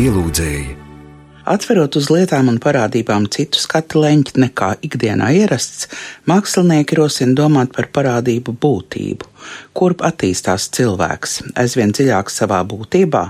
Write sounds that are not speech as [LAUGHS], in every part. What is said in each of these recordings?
pielūdzēji. Atverot uz lietām un parādībām citu skatu leņķi nekā ikdienā ierasts, mākslinieki rosina domāt par parādību būtību, kurp attīstās cilvēks, aizvien dziļāk savā būtībā,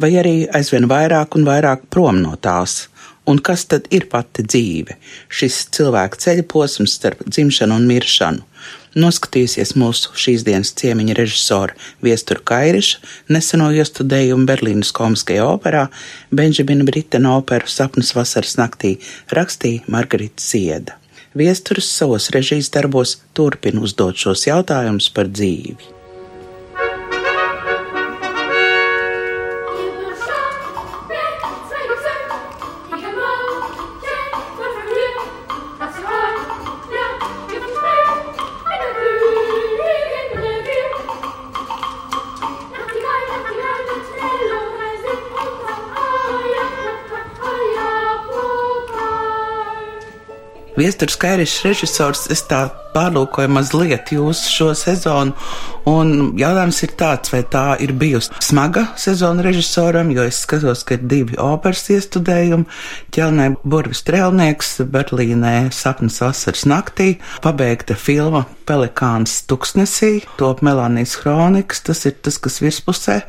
vai arī aizvien vairāk un vairāk prom no tās. Un kas tad ir pati dzīve? Šis cilvēka ceļa posms starp dzimšanu un miršanu. Noskatīsies mūsu šīs dienas ciemiņa režisora Viestura Kairiša neseno iestudējumu Berlīnas komiskajā operā Benžamina Britena operu Sapnis vasaras naktī rakstīja Margarita Zieda. Viesturs savos režijas darbos turpina uzdot šos jautājumus par dzīvi. Viestures Kairis režisors, es tā pārlūkoju mazliet jūsu šo sezonu, un jautājums ir tāds, vai tā ir bijusi smaga sezona režisoram, jo es skatos, ka ir divi operas iestudējumi, ķelnē Burvis Trēlnieks, Berlīnē Sapnis vasaras naktī, pabeigta filma Pelikāns tuksnesī, top Melānijas kronikas, tas ir tas, kas virspusē.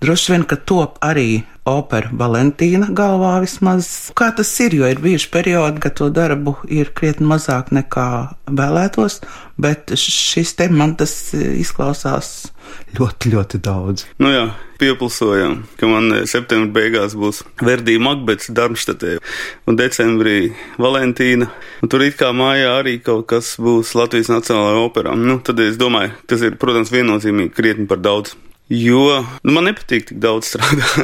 Droši vien, ka top arī opera Valentīna galvā vismaz. Kā tas ir, jo ir bijuši periodi, kad to darbu ir krietni mazāk nekā vēlētos, bet šis te man tas izklausās ļoti, ļoti daudz. Nu jā, piepilsojām, ka man septembrī beigās būs Verdija Makbets Darmštatē un decembrī Valentīna. Un tur it kā mājā arī kaut kas būs Latvijas Nacionālajā operā. Nu, tad es domāju, tas ir, protams, viennozīmīgi krietni par daudz. Jo nu, man nepatīk tik daudz strādāt.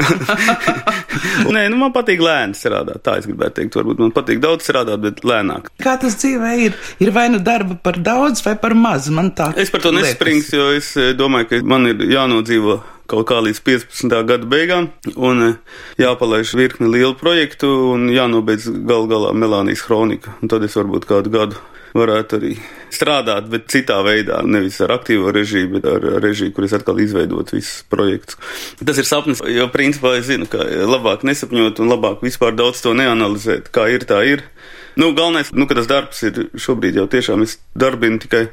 [LAUGHS] Nē, nu, man patīk lēni strādāt. Tā es gribētu teikt. Varbūt man patīk daudz strādāt, bet lēnāk. Kā tas dzīvē ir? Ir vai nu darba par daudz vai par maz? Man tā. Es par to nespringstu, jo es eh, domāju, ka man ir jānodzīvo kaut kā līdz 15. gada beigām, un eh, jāpalaiž virkni lielu projektu, un jānobeidz gal galā Melānijas kronika. Un tad es varbūt kādu gadu varētu arī strādāt, bet citā veidā, nevis ar aktīvo režiju, bet ar režiju, kur es atkal izveidot visus projektus. Tas ir sapnis, jo principā es zinu, ka labāk nesapņot un labāk vispār daudz to neanalizēt, kā ir, tā ir. Nu, galvenais, nu, ka tas darbs ir šobrīd jau tiešām es darbinu tikai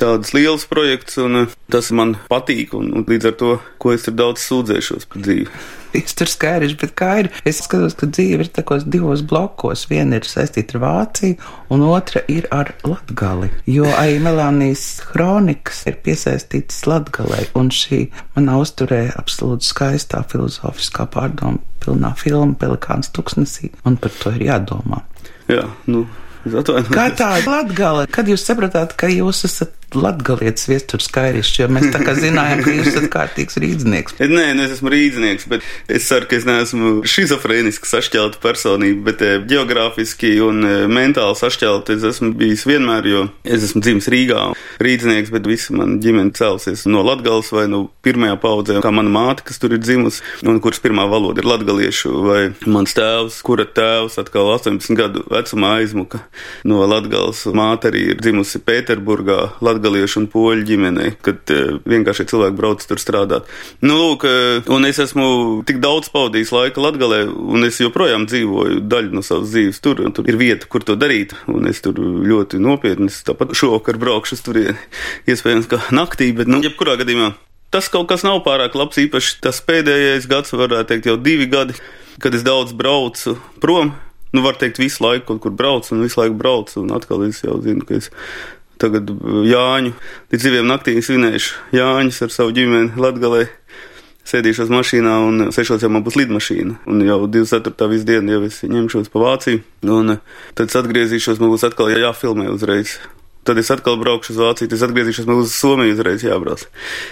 tādus lielus projektus, un tas man patīk, un, un līdz ar to, ko es tur daudz sūdzēšos par dzīvi tur skaidrs, bet kā ir? Es skatos, ka dzīve ir takos divos blokos. Viena ir saistīta ar Vāciju, un otra ir ar Latgali. Jo arī Melānijas kronikas ir piesaistītas Latgalei, un šī manā uzturē absolūti skaistā filozofiskā pārdoma pilnā filma Pelikāns tuksnesī, un par to ir jādomā. Jā, nu, Kā tā Latgale, kad jūs sapratāt, ka jūs esat latgalietis viesturs skairišķi, jo mēs tā kā zinājām, ka jūs esat kārtīgs rīdznieks. [LAUGHS] Nē, nu es esmu rīdznieks, bet es ceru, ka es neesmu šizofrēniski sašķelta personība, bet eh, geogrāfiski un eh, mentāli sašķelta es esmu bijis vienmēr, jo es esmu dzimis Rīgā. Rīdznieks, bet visi man ģimene celsies no Latgales vai no pirmajā paudzē, kā mana māte, kas tur ir dzimusi, un kuras pirmā valoda ir latgaliešu, vai mans tēvs, kura tēvs atkal 18 gadu vecumā aizmuka no Latgales. Māte arī ir dzimusi Pēterburgā, latgaliešu un poļu ģimenei, kad uh, vienkārši cilvēki brauc tur strādāt. Nu, lūk, uh, un es esmu tik daudz pavadījis laika Latgalē, un es joprojām dzīvoju daļu no savas dzīves tur, un tur ir vieta, kur to darīt, un es tur ļoti nopietni, tāpat šovakar braukšu uz turieni, iespējams, ka naktī, bet, nu, jebkurā gadījumā. Tas kaut kas nav pārāk labs, īpaši tas pēdējais gads, varētu teikt, jau divi gadi, kad es daudz braucu prom nu, var teikt, visu laiku kaut kur brauc, un visu laiku brauc, un atkal es jau zinu, ka es tagad Jāņu līdz diviem naktīm svinējuši Jāņus ar savu ģimeni Latgalē. Sēdīšos mašīnā un sešos jau man būs lidmašīna. Un jau 24. visu dienu jau es ņemšos pa Vāciju. Un tad es atgriezīšos, man būs atkal jāfilmē uzreiz. Tad es atkal braukšu uz Vāciju, tad es atgriezīšos, uz Somiju uzreiz jābrauc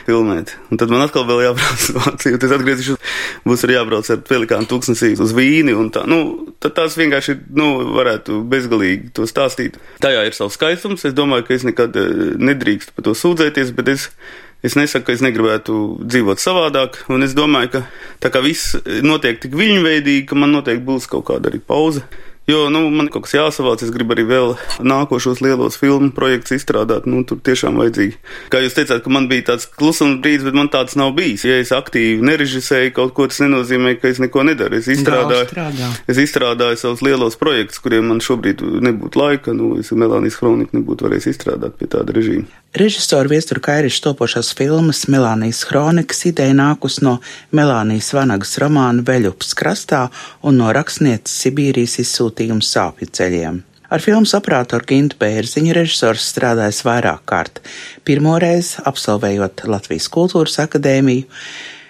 filmēt. Un tad man atkal vēl jābrauc uz Vāciju, tad es atgriezīšos, būs arī jābrauc ar pelikānu tūkstnesī uz Vīni tā. Nu, tad tās vienkārši, nu, varētu bezgalīgi to stāstīt. Tajā ir savs skaistums, es domāju, ka es nekad eh, nedrīkstu par to sūdzēties, bet es. Es nesaku, ka es negribētu dzīvot savādāk, un es domāju, ka tā kā viss notiek tik viļņveidīgi, ka man noteikti būs kaut kāda arī pauze Jo nu, man kaut kas jāsavāc, es gribu arī vēl nākošos lielos filmu projektus izstrādāt. Nu, tur tiešām vajadzīgi. Kā jūs teicāt, ka man bija tāds klusums brīdis, bet man tāds nav bijis. Ja es aktīvi nerežisēju kaut ko, tas nenozīmē, ka es neko nedaru. Es izstrādāju, es izstrādāju savus lielos projektus, kuriem man šobrīd nebūtu laika. Nu, es Melānijas kroniku nebūtu varējis izstrādāt pie tāda režīma. Režisora Viestura Kairiša topošās filmas Melānijas kronikas ideja nākus no Melānijas Vanagas romāna Veļups krastā un no rakstnieces Sibīrijas izsūtījuma sāpju ceļiem. Ar filmas operatoru Gintu Bērziņu režisors strādājis vairāk kārt. Pirmoreiz absolvējot Latvijas kultūras akadēmiju,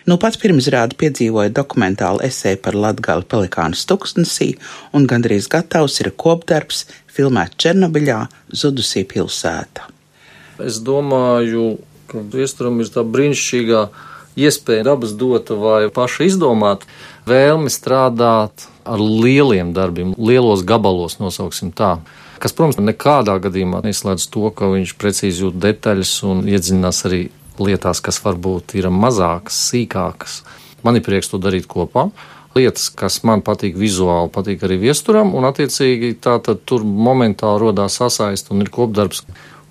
nu pats pirmizrādi piedzīvoja dokumentālu esēju par Latgali pelikānu stuksnesī un gandrīz gatavs ir kopdarbs filmēt Černobiļā Zudusī pilsētā. Es domāju, ka viesturam ir tā brīnišķīgā iespēja dabas dota vai paša izdomāt vēlmi strādāt ar lieliem darbiem, lielos gabalos, nosauksim tā. Kas, protams, nekādā gadījumā neizslēdz to, ka viņš precīzi jūt detaļas un iedzinās arī lietās, kas varbūt ir mazākas, sīkākas. Man ir prieks to darīt kopā. Lietas, kas man patīk vizuāli, patīk arī viesturam, un attiecīgi tā tad tur momentāli rodās sasaist un ir kopdarbs.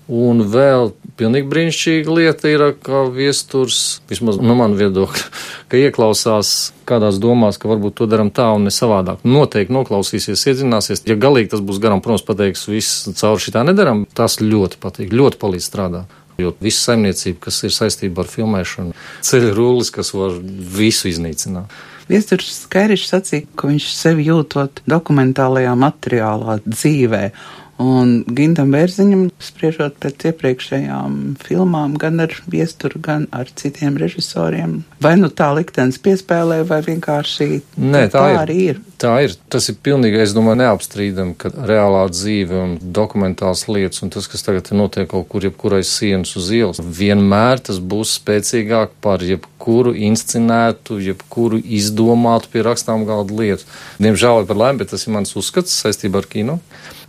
Un vēl pilnīgi brīnišķīga lieta ir, ka viesturs, vismaz no manas viedokļa, ka ieklausās kādās domās, ka varbūt to darām tā un ne savādāk. Noteikti noklausīsies, iedzināsies. Ja galīgi tas būs garam, protams, pateiks, viss cauri šitā nedaram, tas ļoti patīk, ļoti palīdz strādāt. Jo visa saimniecība, kas ir saistība ar filmēšanu, ceļa rullis, kas var visu iznīcināt. Viesturs Skairišs sacīja, ka viņš sevi jūtot dokumentālajā materiālā dzīvē Un Gintam Bērziņam, spriežot pēc iepriekšējām filmām, gan ar viesturu, gan ar citiem režisoriem, vai nu tā liktenis piespēlē, vai vienkārši Nē, tā, tā ir. arī ir. Tā ir. Tas ir pilnīgi, es domāju, neapstrīdam, ka reālā dzīve un dokumentāls lietas un tas, kas tagad notiek kaut kur, jebkurai sienas uz ielas, vienmēr tas būs spēcīgāk par jebkuru inscenētu, jebkuru izdomātu pie rakstām galda lietu. Diemžēl par laimi, bet tas ir mans uzskats saistībā ar kino.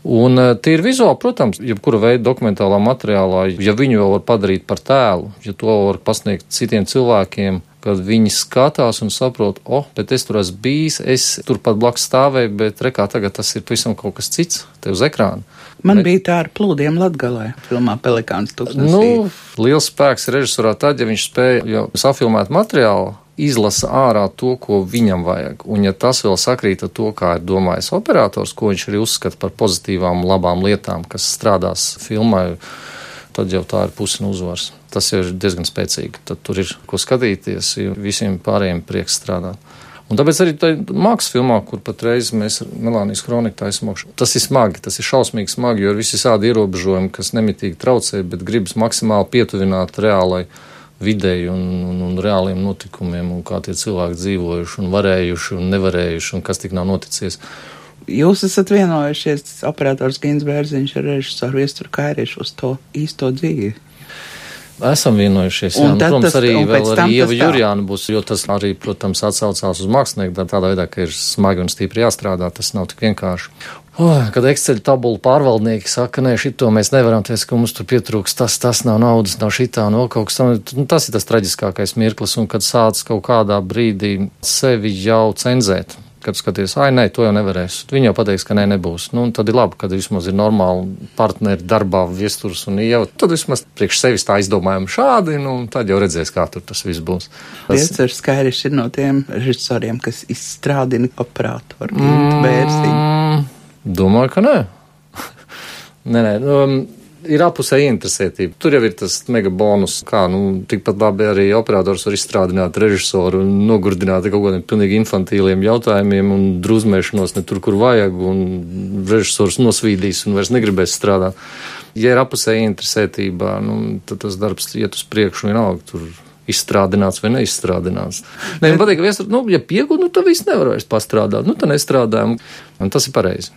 Un eh, tīri vizuāli, protams, jebkura veida dokumentālā materiālā, ja viņu vēl var padarīt par tēlu, ja to var pasniegt citiem cilvēkiem, kad viņi skatās un saprot, o, oh, bet es tur esmu bijis, es turpat blakus stāvēju, bet rekā tagad tas ir pavisam kaut kas cits, te uz ekrāna. Man bet, bija tā ar plūdiem Latgalē, filmā Pelikāns tūkstnesī. Nu, liels spēks režisorā tad, ja viņš spēja jau safilmēt materiālu, izlasa ārā to, ko viņam vajag. Un, ja tas vēl sakrīt ar to, kā ir domājis operators, ko viņš arī uzskata par pozitīvām, labām lietām, kas strādās filmai, tad jau tā ir pusi no uzvaras. Tas jau ir diezgan spēcīgi. Tad tur ir ko skatīties, jo visiem pārējiem prieks strādāt. Un tāpēc arī tādā mākslas filmā, kur patreiz mēs Melānijas kroniku taisām, tas ir smagi, tas ir šausmīgi smagi, jo ir visi tādi ierobežojumi, kas nemitīgi traucē, bet gribas maksimāli pietuvināt reālai videi un, un, un reāliem notikumiem, un kā tie cilvēki dzīvojuši, un varējuši, un nevarējuši, un kas tik nav noticies. Jūs esat vienojušies, operators Gins Bērziņš ar režisoru Viesturu Kairiešu uz to īsto dzīvi. Esam vienojušies. Jā, nu, protams, tas, arī vēl arī Ieva Jurjāna būs, jo tas arī, protams, atsaucās uz mākslinieku tādā veidā, ka ir smagi un stipri jāstrādā. Tas nav tik vienkārši. Oh, kad Excel tabulu pārvaldnieki saka, nē, šito mēs nevaram, teikt, ka mums tur pietrūks tas, tas nav naudas, nav šitā, no kaut kas tam, nu, tas ir tas traģiskākais mirklis, un kad sāc kaut kādā brīdī sevi jau cenzēt, kad skaties, ah, nē, to jau nevarēs. Viņi jau pateiks, ka nē, nebūs. Nu, tad ir labi, kad vismaz ir normāli partneri darbā, viesturs un jau tad vismaz priekš sevis tā izdomājam šādi, nu, tad jau redzēs, kā tur tas viss būs. Tas ir skaidrs no tiem režisoriem, kas izstrādina operatoru mm, bērziņu. Domāju, ka nē. [LAUGHS] nē, nē. Um, ir apusēja interesētība. Tur jau ir tas mega bonus, kā nu, tikpat labi arī operators var izstrādāt režisoru un nogurdināt kaut kādiem pilnīgi infantīliem jautājumiem un drūzmēšanos ne tur, kur vajag, un režisors nosvīdīs un vairs negribēs strādāt. Ja ir apusēja interesētība, nu, tad tas darbs iet uz priekšu vienalga. Tur izstrādināts vai neizstrādināts. Nē, man patīk, ka viestur, nu, ja piegūst, nu, tad viss nevar vairs pastrādāt. Nu, tad nestrādājam. Un tas ir pareizi.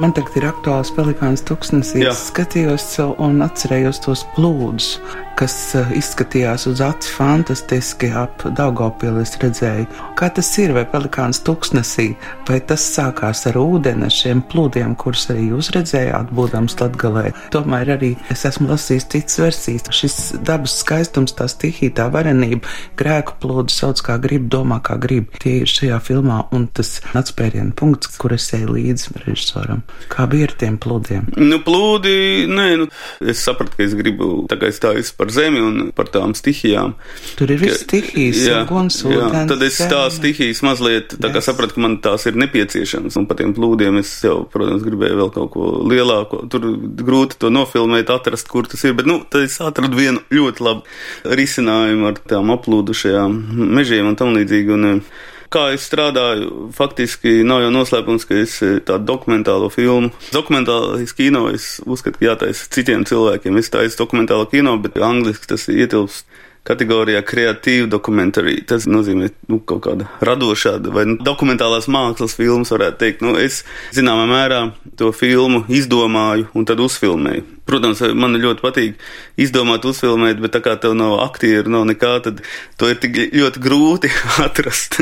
Man tagad ir aktuāls pelikāns tuksnesī. Es skatījos un atcerējos tos plūdus, kas eh, izskatījās uz aci fantastiski ap Daugopili es redzēju. Kā tas ir, vai pelikāns tuksnesī, vai tas sākās ar ūdeni, šiem plūdiem, kurus arī jūs redzējāt, būdams Latgalē. Tomēr arī es esmu lasījis citas versijas. Šis dabas skaistums, tā stihija, tā varenība, grēku plūdu sauc kā grib, domā kā grib. Tie ir šajā filmā un tas atspērienu punkts, kur es eju līdzi režisoram. Kā bija ar tiem plūdiem? Nu, plūdi, nē, nu, es sapratu, ka es gribu tā kā stājas par zemi un par tām stihijām. Tur ir viss stihijas, jā, guns, jā, tad es tās stihijas mazliet tā kā sapratu, ka man tās ir nepieciešamas, un par tiem plūdiem es jau, protams, gribēju vēl kaut ko lielāko. Tur grūti to nofilmēt, atrast, kur tas ir, bet, nu, tad es atradu vienu ļoti labu risinājumu ar tām aplūdušajām mežiem un tam līdzīgi. Un, kā es strādāju, faktiski nav jau noslēpums, ka es eh, tādu dokumentālo filmu, dokumentālais kino, es uzskatu, ka jātaisa citiem cilvēkiem. Es taisu dokumentālo kino, bet angliski tas ietilpst kategorijā kreatīva dokumentācija. Tas nozīmē, nu, kaut kāda radošā vai nu, dokumentālās mākslas filmas, varētu teikt. Nu, es zināmā mērā to filmu izdomāju un tad uzfilmēju. Protams, man ļoti patīk izdomāt, uzfilmēt, bet tā kā tev nav aktieru, nav nekā, tad to ir tik ļoti grūti [LAUGHS] atrast,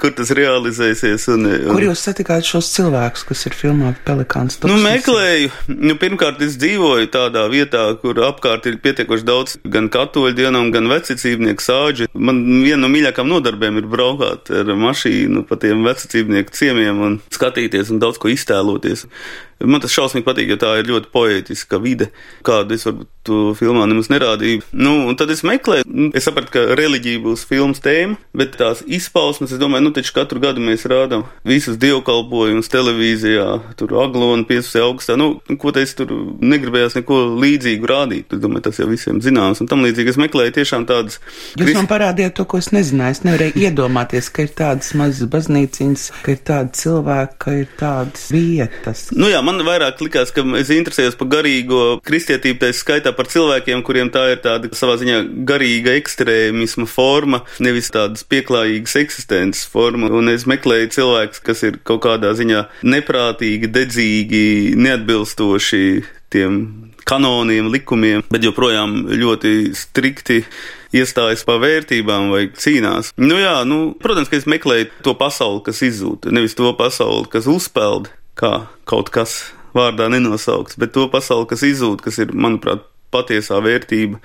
kur tas realizēsies. Un, un... Kur jūs satikāt šos cilvēkus, kas ir filmā Pelikāns? Nu, meklēju. Nu, pirmkārt, es dzīvoju tādā vietā, kur apkārt ir pietiekoši daudz gan katoļu dienām, gan vecicībnieku sāģi. Man viena no mīļākām nodarbēm ir braukāt ar mašīnu pa tiem vecicībnieku ciemiem un skatīties un daudz ko iztēloties. Man tas šausmīgi patīk, jo tā ir ļoti poētiska vide, kādu es varbūt to filmā nemaz nerādīju. Nu, un tad es meklēju, es sapratu, ka reliģija būs filmas tēma, bet tās izpausmes, es domāju, nu taču katru gadu mēs rādām visus dievkalpojumus televīzijā, tur aglonu 15. augustā, nu, ko te es tur negribējās neko līdzīgu rādīt. Es domāju, tas jau visiem zināms, un tam līdzīgi es meklēju tiešām tādas. Jūs man parādījāt to, ko es nezināju. Es nevarēju iedomāties, ka ir tādas mazas baznīciņas, ka ir tādi cilvēki, ka ir tādas vietas. Nu jā, man vairāk likās, ka es interesējos par garīgo kristietību, tā skaitā par cilvēkiem, kuriem tā ir tāda savā ziņā garīga ekstrēmisma forma, nevis tādas pieklājīgas eksistences forma. Un es meklēju cilvēkus, kas ir kaut kādā ziņā neprātīgi, dedzīgi, neatbilstoši tiem kanoniem, likumiem, bet joprojām ļoti strikti iestājas par vērtībām vai cīnās. Nu jā, nu, protams, ka es meklēju to pasauli, kas izzūd, nevis to pasauli, kas uzpeld kā kaut kas vārdā nenosaukts, bet to pasauli, kas izzūd, kas ir, manuprāt, patiesā vērtība,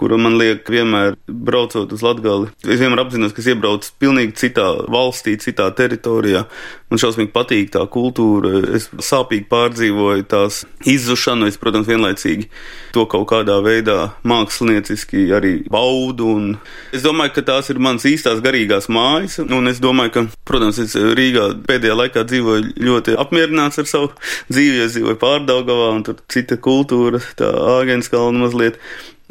kura man liek vienmēr braucot uz Latgali. Es vienmēr apzinos, ka es iebraucu pilnīgi citā valstī, citā teritorijā. Man šausmīgi patīk tā kultūra. Es sāpīgi pārdzīvoju tās izzušanu. Es, protams, vienlaicīgi to kaut kādā veidā mākslinieciski arī baudu. Un es domāju, ka tās ir manas īstās garīgās mājas. Un es domāju, ka, protams, es Rīgā pēdējā laikā dzīvoju ļoti apmierināts ar savu [LAUGHS] dzīvi. Es dzīvoju pārdaugavā un tur cita kultūra, tā āgenskalna mazliet.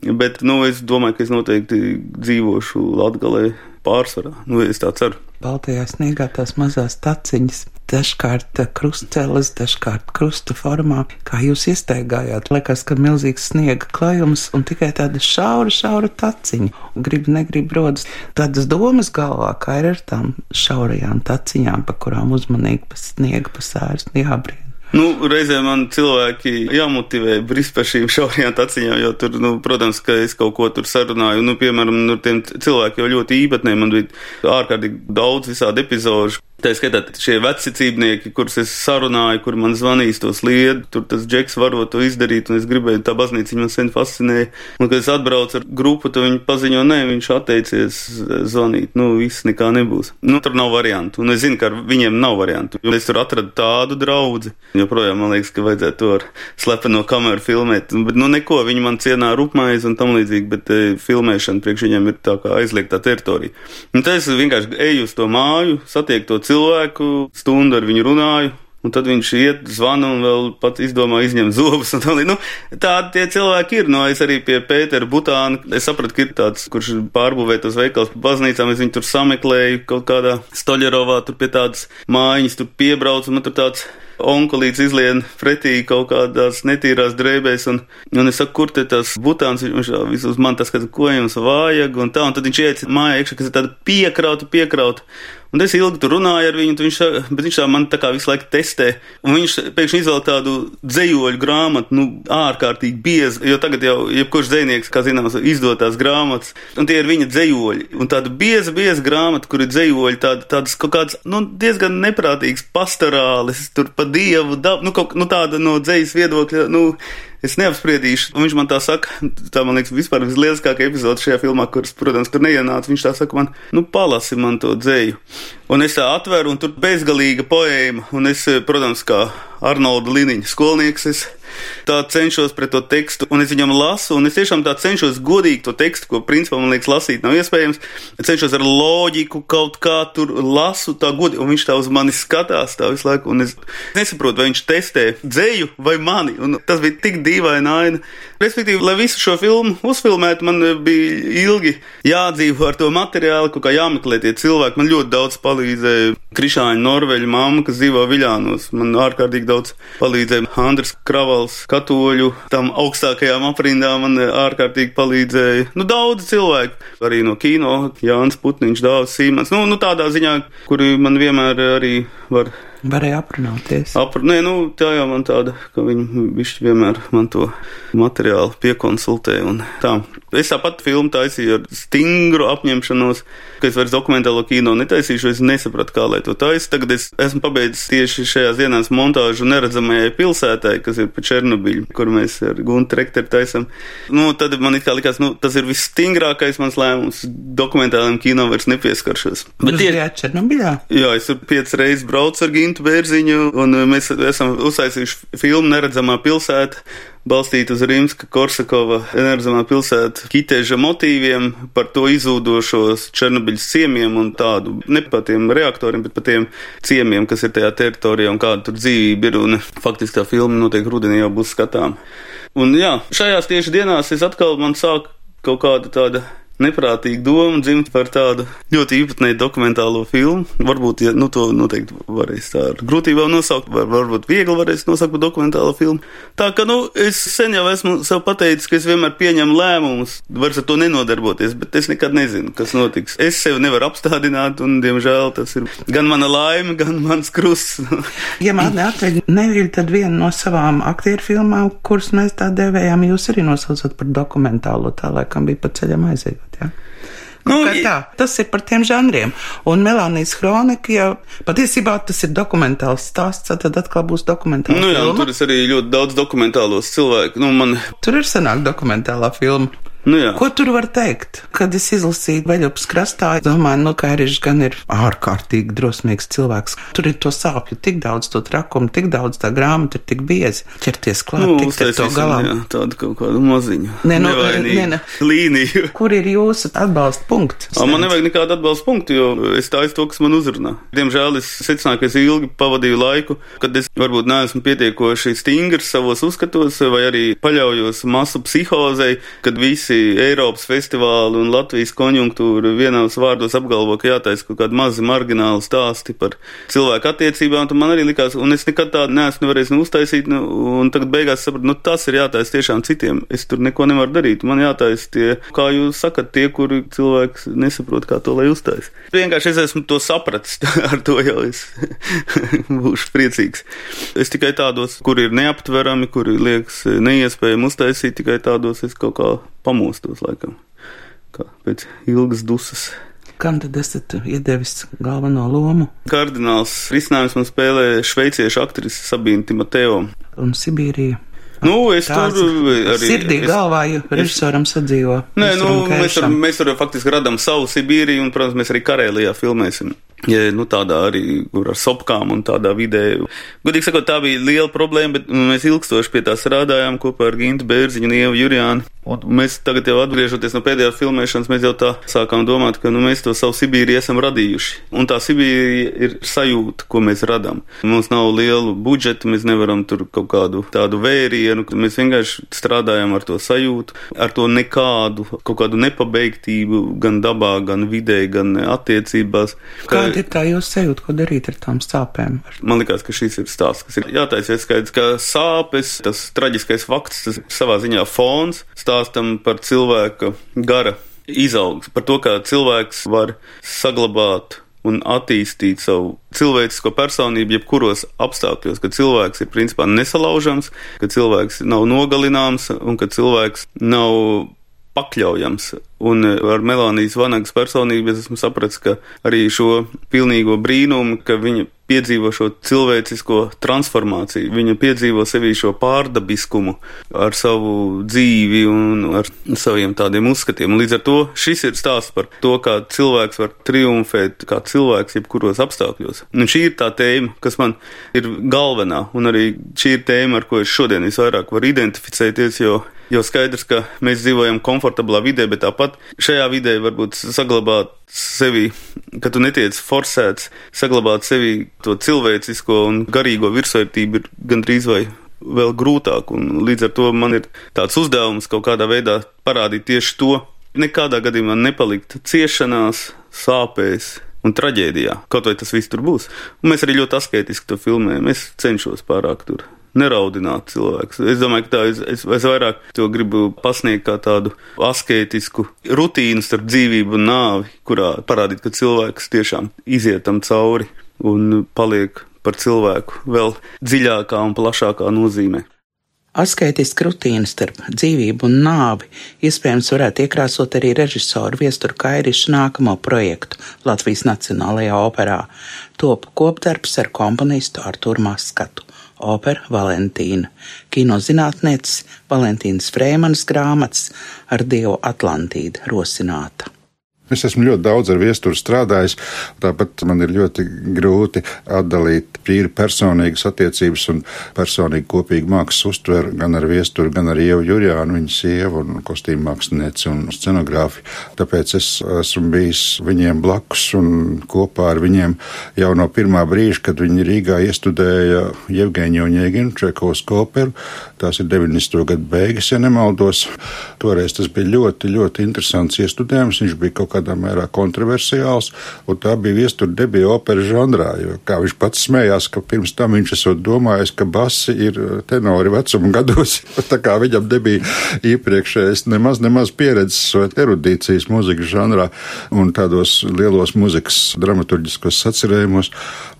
Bet, nu, es domāju, ka es noteikti dzīvošu Latgalē pārsvarā. Nu, es tā ceru. Baltajā sniegā tās mazās taciņas, dažkārt krustceles, dažkārt krusta formā, kā jūs iestaigājāt. Liekas, ka milzīgs sniega klājums un tikai tāda šaura, šaura taciņa. Grib, negrib rodas tādas domas galvā, kā ir ar tām šaurajām taciņām, pa kurām uzmanīgi pa sniega, pa sērstu jābrīd. Nu, reizē man cilvēki jāmotivē brīvs par šīm šaurajām taciņām, jo tur, nu, protams, ka es kaut ko tur sarunāju. Nu, piemēram, nu, tiem cilvēkiem jau ļoti īpatnē man bija ārkārtīgi daudz visādi epizožu, Tā skaitā šie vecicībnieki, kurus es sarunāju, kur man zvanīs to sliedu, tur tas džeks varot to izdarīt, un es gribēju, tā baznīca man sen fascinēja. Un, kad es atbraucu ar grupu, tad viņi paziņo, nē, viņš atteicies zvanīt, nu, viss nekā nebūs. Nu, tur nav variantu, un es zinu, ka ar viņiem nav variantu. Jo es tur atradu tādu draudzi, joprojām man liekas, ka vajadzētu to ar slepeno kameru filmēt, bet, nu, neko, viņi man cienā rupmaizi un tam līdzīgi, bet e, filmēšana priekš viņiem ir tā kā aizliegtā teritorija. Un tad es vienkārši eju uz to māju, satieku to cilvēku cilvēku, stundu ar viņu runāju. Un tad viņš iet, zvana un vēl pat izdomā izņemt zobus. Nu, tādi tie cilvēki ir. No, es arī pie Pētera Butāna. Es sapratu, ka ir tāds, kurš pārbūvē tos veikals pa baznīcām. Es viņu tur sameklēju kaut kādā Stoļerovā, tur pie tādas mājiņas, tur piebraucu. Man tur tāds onkulīts izlien pretī kaut kādās netīrās drēbēs, un, un es saku, kur te tas butāns, viņš visus man tas, ka ko jums vajag, un tā, un tad viņš iet mājā iekšā, kas ir tāda piekrauta, piekrauta. Un es ilgi tur runāju ar viņu, viņš, bet viņš tā man tā kā visu laiku testē. Un viņš pēkšņi izvēl tādu dzējoļu grāmatu, nu, ārkārtīgi biezu, jo tagad jau jebkurš dzējnieks, kā zināms, izdotās grāmatas, un tie ir viņa dzējoļi. Un tāda bieza, bieza grāmata, kur ir dzējoļi, tāda, tādas kaut kādas, nu, diezgan neprātīgas pastorālis, tur pa dievu, dab, nu, kaut, nu, tāda no dzējas viedokļa, nu, es neapspriedīšu. Viņš man tā saka, tā man liekas, vispār vislieliskākā epizode šajā filmā, kuras, protams, tur neienāca. Viņš tā saka man, nu, palasi man to dzēju. Un es tā atveru, un tur bezgalīga poēma, un es, protams, kā Arnolda Liniņa skolnieks, es tā cenšos pret to tekstu, un es viņam lasu, un es tiešām tā cenšos godīgi to tekstu, ko principā man liekas lasīt nav iespējams. Es cenšos ar loģiku kaut kā tur lasu tā godīgi, un viņš tā uz mani skatās tā visu laiku, un es nesaprotu, vai viņš testē dzēju vai mani, un tas bija tik dīvaina aina. Respektīvi, lai visu šo filmu uzfilmētu, man bija ilgi jādzīvo ar to materiālu, kaut kā jāmeklē tie cilvēki. Man ļoti daudz palīdzēja Krišāņa Norveļa mamma, kas dzīvo Viļānos. Man ārkārtīgi daudz palīdzēja Andris Kravals, katoļu, tam augstākajām aprindām man ārkārtīgi palīdzēja. Nu, daudz cilvēku, arī no kino, Jānis Putniņš, Dāvs Sīmans. Nu, nu, tādā ziņā, kuri man vienmēr arī var Varēja aprunāties. Apr nē, nu, tā jau man tāda, ka viņi vienmēr man to materiālu piekonsultē un tā. Es tāpat filmu taisīju ar stingru apņemšanos, ka es vairs dokumentālo kino netaisīšu, es nesapratu, kā lai to taisu. Tagad es esmu pabeidzis tieši šajās dienās montāžu neredzamajai pilsētai, kas ir pa Černobiļu, kur mēs ar Guntu Rekteru taisam. Nu, tad man it kā likās, nu, tas ir visstingrākais mans lēmums. Dokumentālajiem kino vairs nepieskaršos. Bet tie ir Černobiļā? Jā, es tur piecas reizes braucu ar Gintu Bērziņu, un mēs esam uzsaisījuši filmu Neredzamā pilsēta balstīta uz Rimska Korsakova enerģizamā pilsēta kitēža motīviem par to izzūdošos Černobiļas ciemiem un tādu, ne par tiem reaktoriem, bet par tiem ciemiem, kas ir tajā teritorijā un kāda tur dzīvība ir, un faktiski tā filma noteikti rudenī jau būs skatām. Un jā, šajās tieši dienās es atkal man sāk kaut kāda tāda neprātīga doma dzimt par tādu ļoti īpatnēju dokumentālo filmu. Varbūt, ja nu, to noteikti varēs tā ar grūtībām nosaukt, vai varbūt viegli varēs nosaukt par dokumentālo filmu. Tā ka, nu, es sen jau esmu sev pateicis, ka es vienmēr pieņemu lēmumus, varu ar to nenodarboties, bet es nekad nezinu, kas notiks. Es sevi nevaru apstādināt, un, diemžēl, tas ir gan mana laime, gan mans krusts. ja man atveļ neviļ, tad viena no savām aktieru filmām, kuras mēs tā devējām, jūs arī nosaucat par dokumentālo, tā laikam bija pa ceļam aiziet. Ja? Nu, tā, tas ir par tiem žanriem. Un Melānijas kronika, ja patiesībā tas ir dokumentāls stāsts, tad atkal būs dokumentāls. Nu, jā, filma. tur ir arī ļoti daudz dokumentālos cilvēku. Nu, man... Tur ir senāk dokumentālā filma. Nu, jā. Ko tur var teikt? Kad es izlasīju Veļupas krastā, domāju, nu, ka Erišs gan ir ārkārtīgi drosmīgs cilvēks. Tur ir to sāpju tik daudz, to trakumu, tik daudz, tā grāmata ir tik biezi. Ķerties klāt, nu, tikt ar to galā. Jā, tādu kaut kādu maziņu. Nē, nu, nē, nē. Līniju. [LAUGHS] Kur ir jūsu atbalsta punkts? A, man nevajag nekādu atbalsta punktu, jo es tāju to, kas man uzrunā. Diemžēl es secināju, ka es ilgi pavadīju laiku, kad es varbūt neesmu pietiekoši stingrs savos uzskatos, vai arī paļaujos masu psihozei, kad visi visi Eiropas festivāli un Latvijas konjunktūra vienos vārdos apgalvo, ka jātaisa kaut kādi mazi margināli stāsti par cilvēku attiecībām, tad man arī likās, un es nekad tādu neesmu nevarējis nu uztaisīt, nu, un tagad beigās sapratu, nu tas ir jātaisa tiešām citiem, es tur neko nevaru darīt, man jātaisa tie, kā jūs sakat, tie, kuri cilvēks nesaprot, kā to lai uztaisa. Vienkārši es esmu to sapratis, [LAUGHS] ar to jau es [LAUGHS] būšu priecīgs. Es tikai tādos, kuri ir neaptverami, kuri liekas neiespējami uztaisīt, tikai tādos es kaut kā pamostos, laikam, kā pēc ilgas dusmas. Kam tad esat iedevis galveno lomu? Kardināls risinājums man spēlē šveiciešu aktrise Sabīna Timoteo. Un Sibīrija. Nu, es Tāds tur arī. Sirdī es, galvā, jo režisoram sadzīvo. Nē, nu, mēs tur, mēs tur faktiski radām savu Sibīriju, un, protams, mēs arī Karēlijā filmēsim. Nu, tādā arī ar sopkām un tādā vidē. Gudīgi sakot, tā bija liela problēma, bet mēs ilgstoši pie tā strādājām kopā ar Gintu Bērziņu un Ievu Jurjānu. Un mēs tagad jau atgriežoties no pēdējās filmēšanas, mēs jau tā sākām domāt, ka nu, mēs to savu Sibīriju esam radījuši. Un tā Sibīrija ir sajūta, ko mēs radām. Mums nav liela budžeta, mēs nevaram tur kaut kādu tādu vērienu, mēs vienkārši strādājam ar to sajūtu, ar to nekādu, kaut kādu nepabeigtību gan dabā, gan vidē, gan attiecībās. Kā Kāda ir tā jūsu sajūta, ko darīt ar tām sāpēm? Man liekas, ka šis ir stāsts, kas ir jātaisa skaidrs, ka sāpes, tas traģiskais fakts, tas savā ziņā fons stāstam par cilvēka gara izaugsmu, par to, kā cilvēks var saglabāt un attīstīt savu cilvēcisko personību, jebkuros apstākļos, ka cilvēks ir principā nesalaužams, ka cilvēks nav nogalināms un ka cilvēks nav pakļaujams. Un ar Melānijas Vanagas personību es esmu sapratis, ka arī šo pilnīgo brīnumu, ka viņa piedzīvo šo cilvēcisko transformāciju, viņa piedzīvo sevī šo pārdabiskumu ar savu dzīvi un ar saviem tādiem uzskatiem. Līdz ar to šis ir stāsts par to, kā cilvēks var triumfēt, kā cilvēks jebkuros apstākļos. Un šī ir tā tēma, kas man ir galvenā, un arī šī ir tēma, ar ko es šodien visvairāk varu identificēties, jo Jo skaidrs, ka mēs dzīvojam komfortablā vidē, bet tāpat šajā vidē varbūt saglabāt sevi, ka tu netiec forsēts, saglabāt sevi to cilvēcisko un garīgo virsvērtību ir gandrīz vai vēl grūtāk, un līdz ar to man ir tāds uzdevums kaut kādā veidā parādīt tieši to, nekādā gadījumā nepalikt ciešanās, sāpēs, un traģēdijā. Kaut vai tas viss tur būs. Un mēs arī ļoti asketiski to filmējam. Es cenšos pārāk tur neraudināt cilvēkus. Es domāju, ka tā es, es, es vairāk to gribu pasniegt kā tādu asketisku rutīnu starp dzīvību un nāvi, kurā parādīt, ka cilvēks tiešām iziet tam cauri un paliek par cilvēku vēl dziļākā un plašākā nozīmē. Asketiska rutīna starp dzīvību un nāvi iespējams varētu iekrāsot arī režisoru Viesturu Kairišu nākamo projektu Latvijas Nacionālajā operā. Top kopdarbs ar komponistu Arturu Maskatu opera Valentīna, kinozinātnieces Valentīnas Frēmanas grāmatas ar dievu Atlantīdu rosināta. Es esmu ļoti daudz ar viesturu strādājis, tāpat man ir ļoti grūti atdalīt tīri personīgas attiecības un personīgi kopīgu mākslas uztveru gan ar viesturu, gan ar Ievu Jurjānu, viņas sievu un kostīmu mākslinieci un scenogrāfi. Tāpēc es esmu bijis viņiem blakus un kopā ar viņiem jau no pirmā brīža, kad viņi Rīgā iestudēja Jevgeņu Ņēginu Čekovas operu. Tās ir 90. gadu beigas, ja nemaldos. Toreiz tas bija ļoti, ļoti interesants iestudējums. Viņš bija kaut kādā mērā kontroversiāls, un tā bija viestura debija opera žanrā, jo, kā viņš pats smējās, ka pirms tam viņš esot domājis, ka basi ir tenori vecuma gados, [LAUGHS] tā kā viņam nebija iepriekšējais nemaz, nemaz pieredzes vai erudīcijas mūzikas žanrā un tādos lielos mūzikas dramaturģiskos sacerējumos,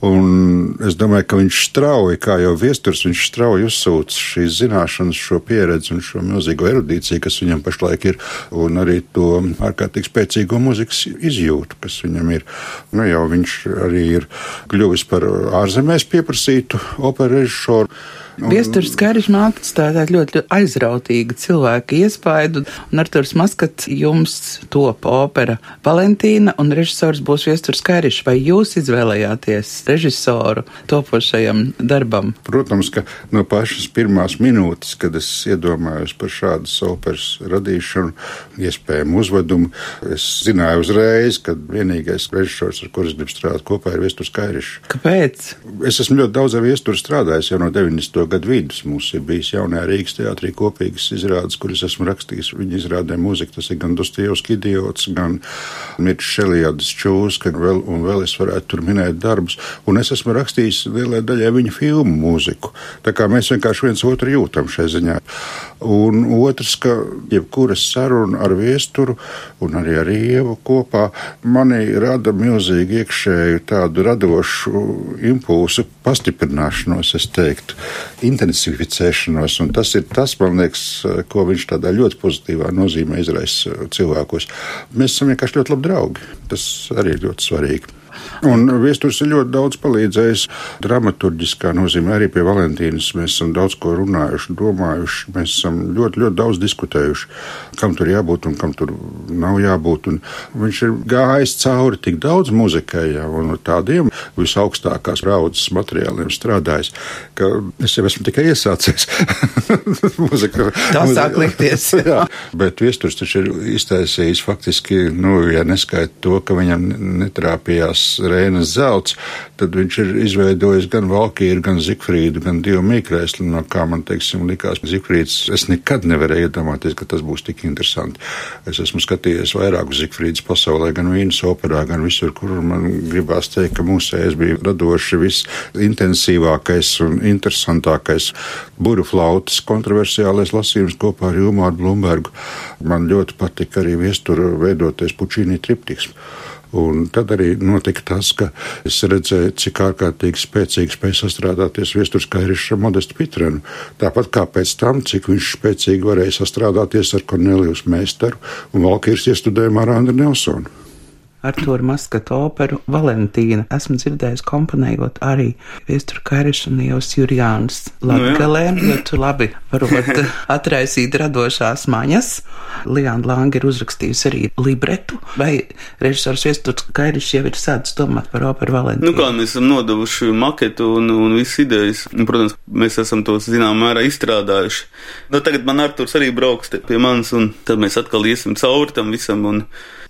un es domāju, ka viņš strauji, kā jau viesturs, viņš strauji uzsūc šīs zināšanas, šo pieredzi un šo milzīgo erudīciju, kas viņam pašlaik ir, un arī to ārkārtīgi spēcīgo mūzikas izjūtu, kas viņam ir. Nu, jau viņš arī ir kļuvis par ārzemēs pieprasītu operu režisoru. Viestures Kāriņš man atstāja ļoti aizrautīgu cilvēku iespaidu, un Arturs Maskats jums top opera Valentīna, un režisors būs Viestures Kāriņš. Vai jūs izvēlējāties režisoru topošajam darbam? Protams, ka no pašas pirmās minūtes, kad es iedomājos par šādas operas radīšanu, iespējamu uzvedumu, es zināju uzreiz, ka vienīgais režisors, ar kuru es gribu strādāt kopā, ir Viestures Kāriņš. Kāpēc? Es esmu ļoti daudz ar Viesturu strādājis jau no 90. 90. gadu vidus. Mums ir bijis jaunajā Rīgas teātrī kopīgas izrādes, kuras esmu rakstījis. Viņa izrādē mūziku, tas ir gan Dostojevski idiots, gan Mirčs Šelijādas čūs, ka vēl un vēl es varētu tur minēt darbus. Un es esmu rakstījis lielai daļai viņa filmu mūziku. Tā kā mēs vienkārši viens otru jūtam šai ziņā. Un otrs, ka jebkuras saruna ar viesturu un arī ar ievu kopā mani rada milzīgi iekšēju tādu radošu impulsu pastiprināšanos, es teiktu intensificēšanos, un tas ir tas, man liekas, ko viņš tādā ļoti pozitīvā nozīmē izraisa cilvēkos. Mēs esam vienkārši ļoti labi draugi. Tas arī ir ļoti svarīgi. Un viesturs ir ļoti daudz palīdzējis dramaturgiskā nozīmē. Arī pie Valentīnas mēs esam daudz ko runājuši, domājuši. Mēs esam ļoti, ļoti daudz diskutējuši, kam tur jābūt un kam tur nav jābūt. Un viņš ir gājis cauri tik daudz muzikai jau un tādiem visaugstākās raudzes materiāliem strādājis, ka es jau esmu tikai iesācis. [LAUGHS] Muzika, Tā sāk likties. jā, bet viesturs taču ir iztaisījis faktiski, nu, ja neskaita to, ka viņam netrāpījās Rēnas zelts, tad viņš ir izveidojis gan Valkīru, gan Zikfrīdu, gan divu mīkrēslu, no kā man, teiksim, likās Zikfrīds. Es nekad nevarēju iedomāties, ka tas būs tik interesanti. Es esmu skatījies vairākus Zikfrīdus pasaulē, gan Vīnas operā, gan visur, kur man gribās teikt, ka mūsējais bija radoši visintensīvākais un interesantākais buru flautas kontroversiālais lasījums kopā ar Ilmāru Blumbergu. Man ļoti patika arī viestura veidoties Pučīnī triptiks Un tad arī notika tas, ka es redzēju, cik ārkārtīgi spēcīgi spēja sastrādāties viesturs Kairišs ar Modestu Pitrenu. Tāpat kā pēc tam, cik viņš spēcīgi varēja sastrādāties ar Kornelijus Meistaru un Valkīras iestudējumu ar Andru Nelsonu. Artūra Maskata operu Valentīna. Esmu dzirdējis komponējot arī Viesturu Karišu un Ievas Jurjānas latgalē, nu, jo tu labi varot [LAUGHS] atraisīt radošās maņas. Liāna Langa ir uzrakstījusi arī libretu, vai režisors Viesturs Karišs jau ir sācis domāt par operu Valentīnu? Nu kā mēs esam nodevuši maketu un, un visas idejas, un, protams, mēs esam tos zinām mērā izstrādājuši. Nu, tagad man Arturs arī brauks pie manis, un tad mēs atkal iesim cauri tam visam. Un,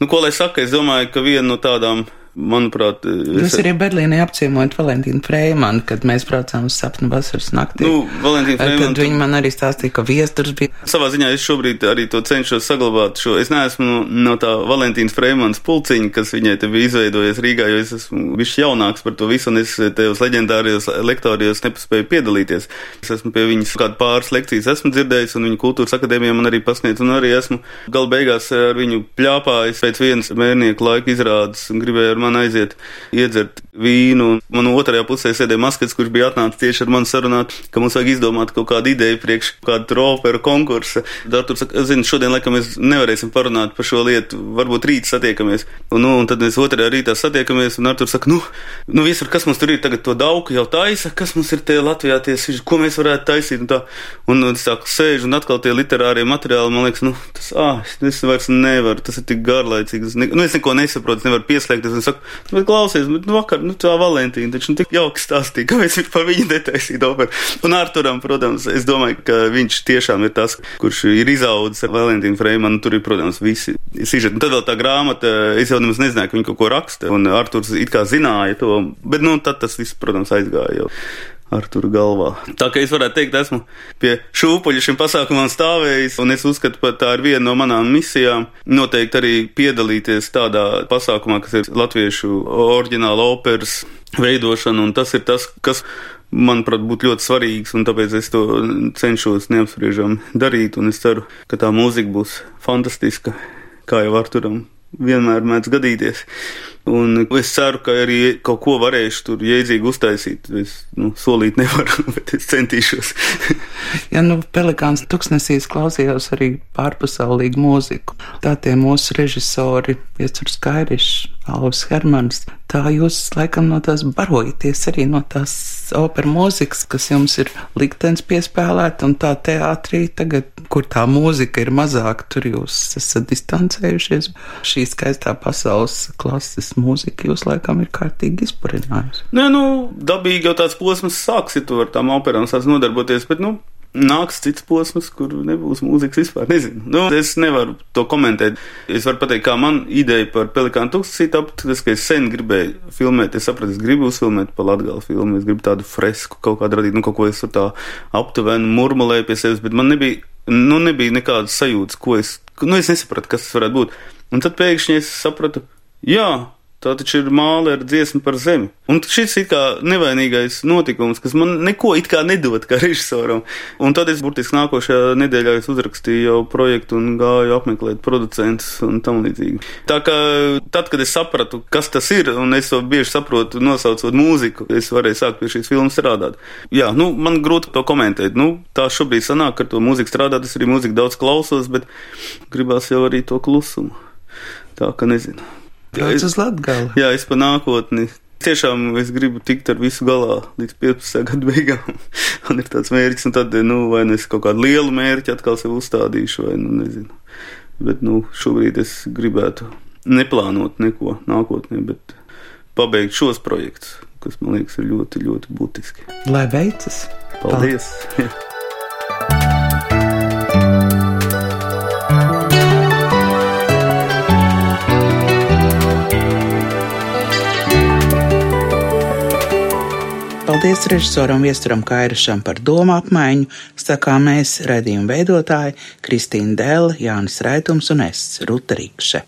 Nu, ko lai saka, es domāju, ka viena no tādām manuprāt, jūs arī Berlīnē apciemojat Valentīnu Freimanu, kad mēs braucām uz sapnu vasaras naktī. Nu, Valentīna Freimana. Tad viņi man arī stāstīja, ka viesturs bija. Savā ziņā es šobrīd arī to cenšos saglabāt šo. Es neesmu no, tā Valentīnas Freimanas pulciņa, kas viņai te bija izveidojies Rīgā, jo es esmu bijis jaunāks par to visu, un es tajos leģendārijos lektorijos nepaspēju piedalīties. Es esmu pie viņas kādu pāris lekcijas esmu dzirdējis, un viņa kultūras akadēmijā man arī pasniedz, un arī esmu gal beigās ar viņu pļāpājis pēc vienas mērnieku laika izrādes un gribēju ar man aiziet, iedzert vīnu. Man otrajā pusē sēdēja maskats, kurš bija atnācis tieši ar mani sarunāt, ka mums vajag izdomāt kaut kādu ideju priekš kādu troperu konkursu. Dārtur saka, zini, šodien laikam mēs nevarēsim parunāt par šo lietu, varbūt rīt satiekamies. Un, nu, un tad mēs otrajā rītā satiekamies, un Artur saka, nu, nu visur, kas mums tur ir tagad to dauku jau taisa, kas mums ir tie Latvijā tie siži, ko mēs varētu taisīt un tā. Un, un es tā sēžu un atkal tie literārie materiāli, man liekas, nu, tas, ah, es vairs nevaru, tas ir tik garlaicīgs. Ne, nu, es neko nesaprotu, es nevaru pieslēgties. Un saku, Bet klausies, bet nu, vakar, nu, tā Valentīna taču nu, tik jauki stāstīja, kāpēc viņš par viņu netaisīja operu. Un Arturam, protams, es domāju, ka viņš tiešām ir tas, kurš ir izaudzis ar Valentīnu Freimanu. Tur ir, protams, visi sižeti. Un tad vēl tā grāmata, es jau nemaz nezināju, ka viņi kaut ko raksta. Un Arturs it kā zināja to, bet, nu, tad tas viss, protams, aizgāja jau. Artur galvā. Tā kā es varētu teikt, esmu pie šūpuļa šim pasākumam stāvējis, un es uzskatu, ka tā ir viena no manām misijām. Noteikti arī piedalīties tādā pasākumā, kas ir latviešu oriģināla operas veidošana, un tas ir tas, kas manuprāt, būtu ļoti svarīgs, un tāpēc es to cenšos neapspriežam darīt, un es ceru, ka tā mūzika būs fantastiska, kā jau Arturam vienmēr mēdz gadīties. Un es ceru, ka arī kaut ko varēšu tur jēdzīgi uztaisīt. Es nu, solīt nevaru, [LAUGHS] bet es centīšos. [LAUGHS] ja nu Pelikāns tuksnesīs klausījos arī pārpasaulīgu mūziku, tā tie mūsu režisori, Piecurs Kairišs, Alvs Hermans, tā jūs laikam no tās barojaties arī no tās opera mūzikas, kas jums ir liktenis piespēlēt, un tā teātrī tagad, kur tā mūzika ir mazāk, tur jūs esat distancējušies. Šī skaistā pasaules klases mūzika jūs laikam ir kārtīgi izpurinājusi. Nē, nu, dabīgi jau tāds posms sāks, ja tu ar tām operām sāc nodarboties, bet, nu, nāks cits posms, kur nebūs mūzikas vispār. Nezinu. Nu, es nevaru to komentēt. Es varu pateikt, kā man ideja par pelikānu tūkstoši tapt, tas, ka es sen gribēju filmēt, es sapratu, es gribu uzfilmēt pa latgalu filmu, es gribu tādu fresku kaut kādu radīt, nu, kaut ko es tur tā aptuveni murmulēju pie sevis, bet man nebija, nu, nebija nekādas sajūtas, ko es, nu, es nesapratu, kas tas varētu būt. Un tad pēkšņi es sapratu, jā, Tā taču ir māla ar dziesmu par zemi. Un šis ir kā nevainīgais notikums, kas man neko it kā nedod kā režisoram. Un tad es burtiski nākošajā nedēļā uzrakstīju jau projektu un gāju apmeklēt producentus un tam līdzīgi. Tā kā tad, kad es sapratu, kas tas ir, un es to bieži saprotu nosaucot mūziku, es varēju sākt pie šīs filmas strādāt. Jā, nu, man grūti to komentēt. Nu, tā šobrīd sanāk, ka to mūziku strādāt, es arī mūziku daudz klausos, bet gribās jau arī to klusumu. Tā ka nezinu. Brauc uz Latgali. Jā, es pa nākotni. Tiešām es gribu tikt ar visu galā līdz 15. gadu beigām. [LAUGHS] Man ir tāds mērķis, un tad, nu, vai nu es kaut kādu lielu mērķi atkal sev uzstādīšu, vai nu nezinu. Bet, nu, šobrīd es gribētu neplānot neko nākotnē, bet pabeigt šos projektus, kas man liekas ir ļoti, ļoti būtiski. Lai veicas! Paldies! Paldies. [LAUGHS] Paldies režisoram Viesturam Kairašam par domu apmaiņu, sakām mēs, redzījuma veidotāji Kristīna Dēla, Jānis Raitums un es, Ruta Rikše.